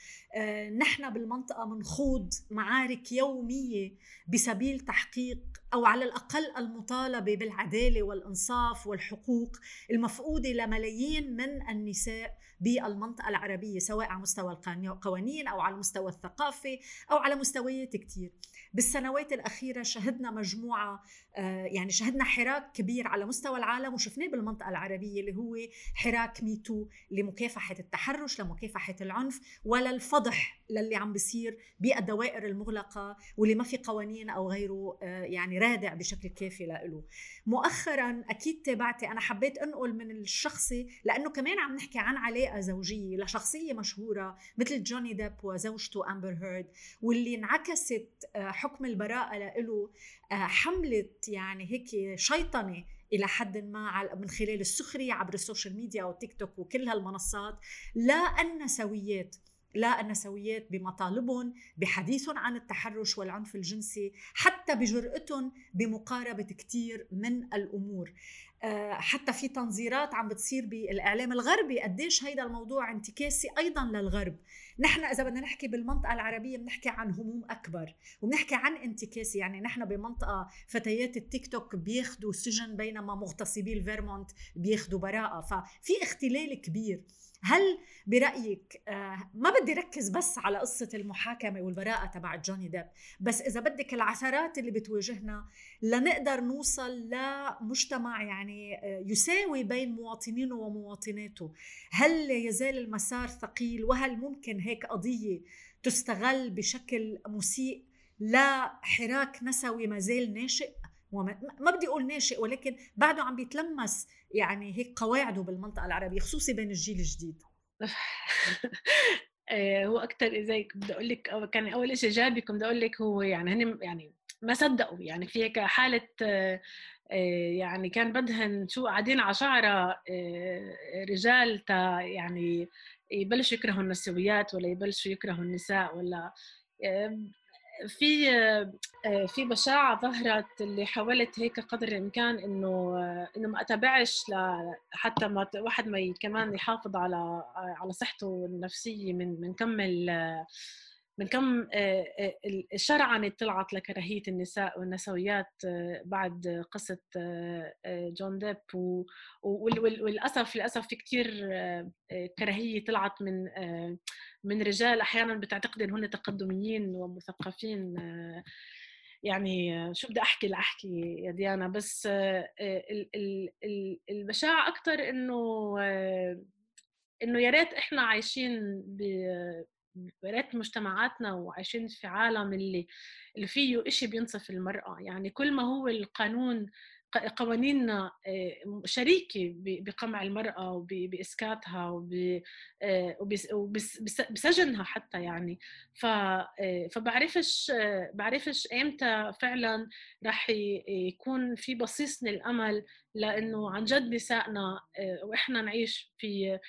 نحن بالمنطقة منخوض معارك يومية بسبيل تحقيق أو على الأقل المطالبة بالعدالة والإنصاف والحقوق المفقودة لملايين من النساء بالمنطقة العربية سواء على مستوى القوانين أو على المستوى الثقافي أو على مستويات كتير. بالسنوات الأخيرة شهدنا مجموعة آه، يعني شهدنا حراك كبير على مستوى العالم وشفناه بالمنطقة العربية اللي هو حراك ميتو لمكافحة التحرش لمكافحة العنف وللفضح للي عم بيصير بالدوائر المغلقة واللي ما في قوانين أو غيره آه، يعني رادع بشكل كافي له مؤخرا أكيد تابعتي أنا حبيت أنقل من الشخصي لأنه كمان عم نحكي عن علاقة زوجية لشخصية مشهورة مثل جوني ديب وزوجته أمبر هيرد واللي انعكست آه، حكم البراءة له حملت يعني هيك شيطنة إلى حد ما من خلال السخرية عبر ال social media والتيك توك وكل هالمنصات لا النسويات لا النسويات بمطالبهم بحديثهم عن التحرش والعنف الجنسي حتى بجرأتهم بمقاربة كتير من الأمور. آه، حتى في تنظيرات عم بتصير بالإعلام الغربي قديش هيدا الموضوع انتكاسي أيضا للغرب. نحن إذا بدنا نحكي بالمنطقة العربية بنحكي عن هموم أكبر وبنحكي عن انتكاسي يعني نحن بمنطقة فتيات التيك توك بياخذوا سجن بينما مغتصبي الفيرمونت بياخذوا براءة. ففي اختلال كبير. هل برأيك آه، ما بدي ركز بس على قصة المحاكمة والبراءة تبع جوني ديب بس إذا بدك العثرات اللي بتواجهنا لنقدر نوصل لمجتمع يعني آه، يساوي بين مواطنينه ومواطناته هل يزال المسار ثقيل؟ وهل ممكن هيك قضية تستغل بشكل مسيء لا حراك نسوي ما زال ناشئ؟ ما بدي أقول ناشئ ولكن بعده عم بيتلمس يعني هيك قواعده بالمنطقة العربية خصوصي بين الجيل الجديد. آه، هو أكثر اذا بدي أقول لك كان أول شيء جابي كنت بدي أقول لك هو يعني هن يعني ما صدقوا يعني في هيك حالة آه، آه، يعني كان بدهن شو قاعدين على شعرة رجال تا يعني يبلشوا يكرهوا النسويات ولا يبلشوا يكرهوا النساء ولا في آه، في بشاعة ظهرت اللي حاولت هيك قدر الإمكان إنه إنه ما أتابعش حتى ما واحد ما كمان يحافظ على على صحته النفسية من من كمل من كم آه، آه، الشرعنة طلعت لكراهية النساء والنسويات آه، بعد قصة جون ديب وللأسف للأسف في كثير كراهية طلعت من من رجال أحيانا بتعتقد إن هن تقدميين ومثقفين يعني شو بدي أحكي لأحكي يا ديانا بس البشاعة أكثر إنه إنه يا ريت إحنا عايشين ريت مجتمعاتنا وعايشين في عالم اللي اللي فيه إشي بينصف المرأة. يعني كل ما هو القانون قوانيننا آه، شريكة بقمع المرأة وبإسكاتها وبسجنها حتى يعني. آه، فبعرفش آه، بعرفش إمتى فعلا رح يكون في بصيص من الامل لأنه عن جد نسائنا وإحنا نعيش في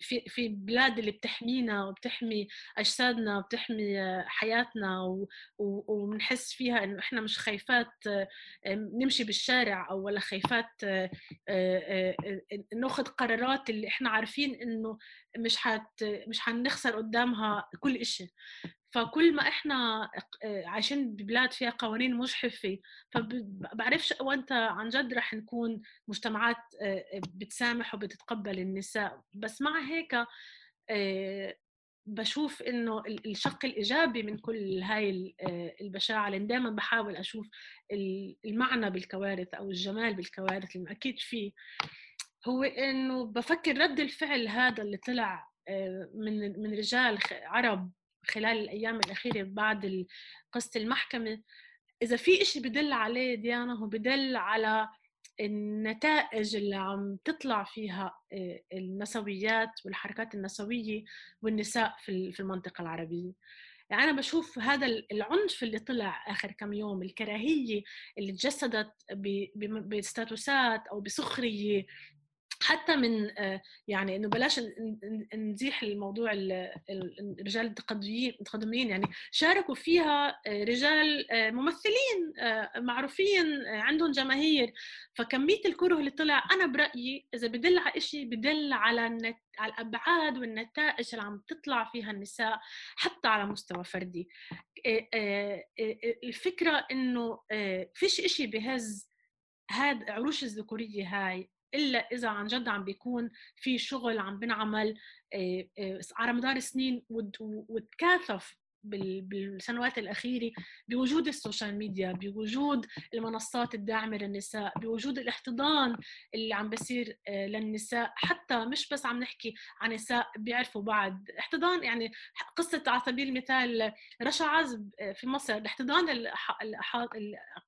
في في بلاد اللي بتحمينا وبتحمي أجسادنا وبتحمي حياتنا وبنحس فيها إنه إحنا مش خايفات نمشي بالشارع أو ولا خايفات ناخذ قرارات اللي إحنا عارفين إنه مش حت مش حنخسر قدامها كل شيء فكل ما إحنا عايشين ببلاد فيها قوانين مجحفه فبعرفش وانت عن جد رح نكون مجتمعات بتسامح وبتتقبل النساء. بس مع هيك بشوف إنه الشق الإيجابي من كل هاي البشاعة. لأن دائما بحاول أشوف المعنى بالكوارث أو الجمال بالكوارث اللي أكيد فيه هو إنه بفكر رد الفعل هذا اللي طلع من من رجال عرب خلال الأيام الأخيرة بعد قصة المحكمة. إذا في إشي بدل عليه ديانا هو بدل على النتائج اللي عم تطلع فيها آه، النسويات والحركات النسوية والنساء في المنطقة العربية. يعني أنا بشوف هذا العنف اللي طلع آخر كم يوم الكراهية اللي تجسدت بستاتوسات أو بسخرية حتى من آه، يعني إنه بلاش نزيح الموضوع الرجال التقدميين يعني شاركوا فيها آه، رجال آه، ممثلين معروفين عندهم جماهير. فكمية الكره اللي طلع أنا برأيي إذا بدل على شيء بدل على النت على الأبعاد والنتائج اللي عم تطلع فيها النساء حتى على مستوى فردي. الفكرة إنه فيش إشي بهز هاد عروش الذكورية هاي. إلا إذا عن جد عم بيكون في شغل عم بنعمل على مدار سنين وتكاثف بالسنوات الأخيرة بوجود ال social media بوجود المنصات الداعمة للنساء بوجود الاحتضان اللي عم بصير آه، للنساء حتى مش بس عم نحكي عن نساء بيعرفوا بعض. احتضان يعني قصة على سبيل المثال رشا عزب آه، في مصر الاحتضان اللي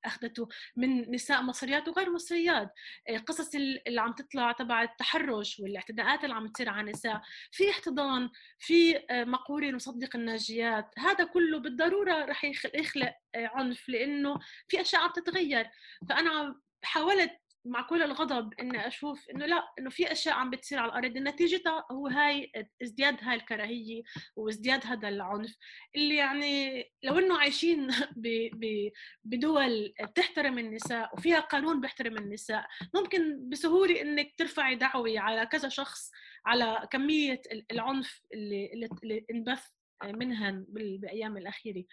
أخذته من نساء مصريات وغير مصريات. آه، قصص اللي عم تطلع تبع التحرش والاعتداءات اللي عم تصير على النساء. في احتضان في مقولة نصدق الناجيات. هذا كله بالضرورة رح يخلق عنف لأنه في أشياء عم تتغير. فأنا حاولت مع كل الغضب إني أشوف إنه لا إنه في أشياء عم بتصير على الأرض. نتيجتها هو هاي ازدياد هاي الكراهية وازدياد هذا العنف اللي يعني لو إنه عايشين بدول بتحترم النساء وفيها قانون بيحترم النساء ممكن بسهولة إنك ترفعي دعوة على كذا شخص على كمية العنف اللي, اللي انبث. منهن بالايام الأخيرة.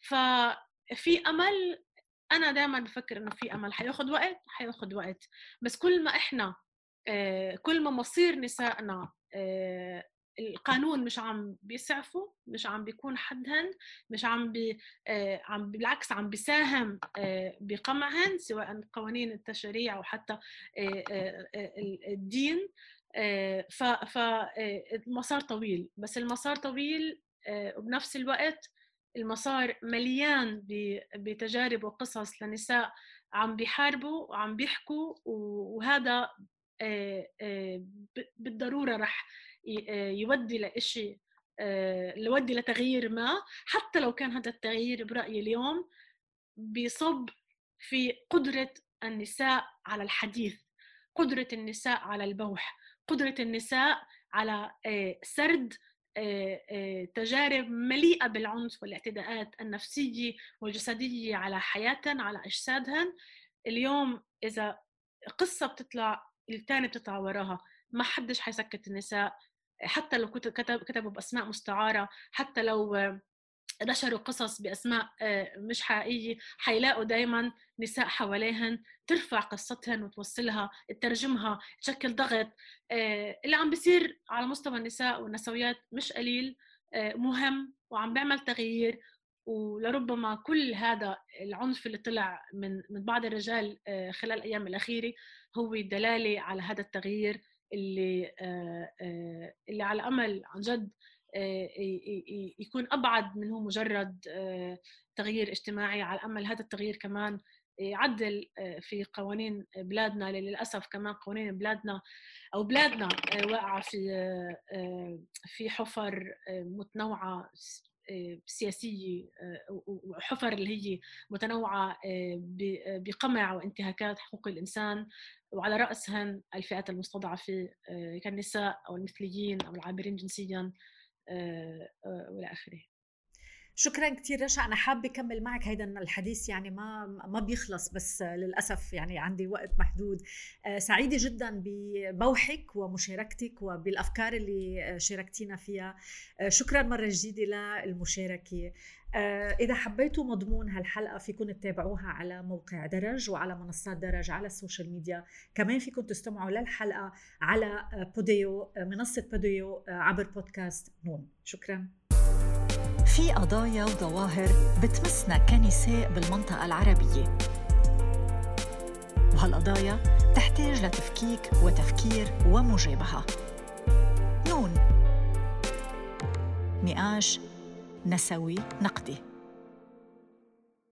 ففي أمل أنا دائما بفكر إنه في أمل. حياخذ وقت؟ حياخذ وقت. بس كل ما إحنا آه، كل ما مصير نسائنا آه، القانون مش عم بيسعفوا مش عم بيكون حدهن مش عم بي آه، عم بالعكس عم بيساهم بقمعهن سواء قوانين التشريع أو حتى الدين. فالمسار طويل. بس المسار طويل وبنفس الوقت المسار مليان بتجارب وقصص لنساء عم بيحاربوا وعم بيحكوا وهذا بالضرورة رح يودي لإشي يودي لتغيير ما. حتى لو كان هذا التغيير برأيي اليوم بيصب في قدرة النساء على الحديث قدرة النساء على البوح قدرة النساء على سرد تجارب مليئة بالعنف والاعتداءات النفسية والجسدية على حياتهم على اجسادهم اليوم إذا قصة بتطلع الثانية بتطلع وراها. ما حدش حيسكت النساء. حتى لو كتب كتبوا بأسماء مستعارة حتى لو نشروا قصص بأسماء آه، مش حقيقية. حيلاقوا دائما نساء حواليهن ترفع قصتهن وتوصلها تترجمها تشكل ضغط آه، اللي عم بيصير على مستوى النساء والنسويات مش قليل آه، مهم وعم بيعمل تغيير. ولربما كل هذا العنف اللي طلع من من بعض الرجال خلال الأيام الأخيرة هو دلالة على هذا التغيير اللي اللي على أمل عن جد يكون أبعد منه مجرد تغيير اجتماعي. على امل هذا التغيير كمان يعدل في قوانين بلادنا. للأسف كمان قوانين بلادنا أو بلادنا واقعة في في حفر متنوعة سياسية وحفر اللي هي متنوعة بقمع وانتهاكات حقوق الإنسان. وعلى رأسهن الفئات المستضعفة كالنساء أو المثليين أو العابرين جنسيا. آه، آه، والى آخره. شكرا كثير رشا. أنا حابة أكمل معك هيدا الحديث يعني ما ما بيخلص بس للأسف يعني عندي وقت محدود. آه، سعيدة جدا ببوحك ومشاركتك وبالأفكار اللي شاركتينا فيها. شكرا مرة جديدة للمشاركة. إذا حبيتوا مضمون هالحلقة فيكم تتابعوها على موقع درج وعلى منصات درج على ال social media. كمان فيكم تستمعوا للحلقة على بوديو منصة بوديو عبر بودكاست نون. شكرا. في قضايا وظواهر بتمسنا كنساء بالمنطقة العربية. وهالقضايا تحتاج لتفكيك وتفكير ومجابهة. نون. نقاش نسوي نقدي.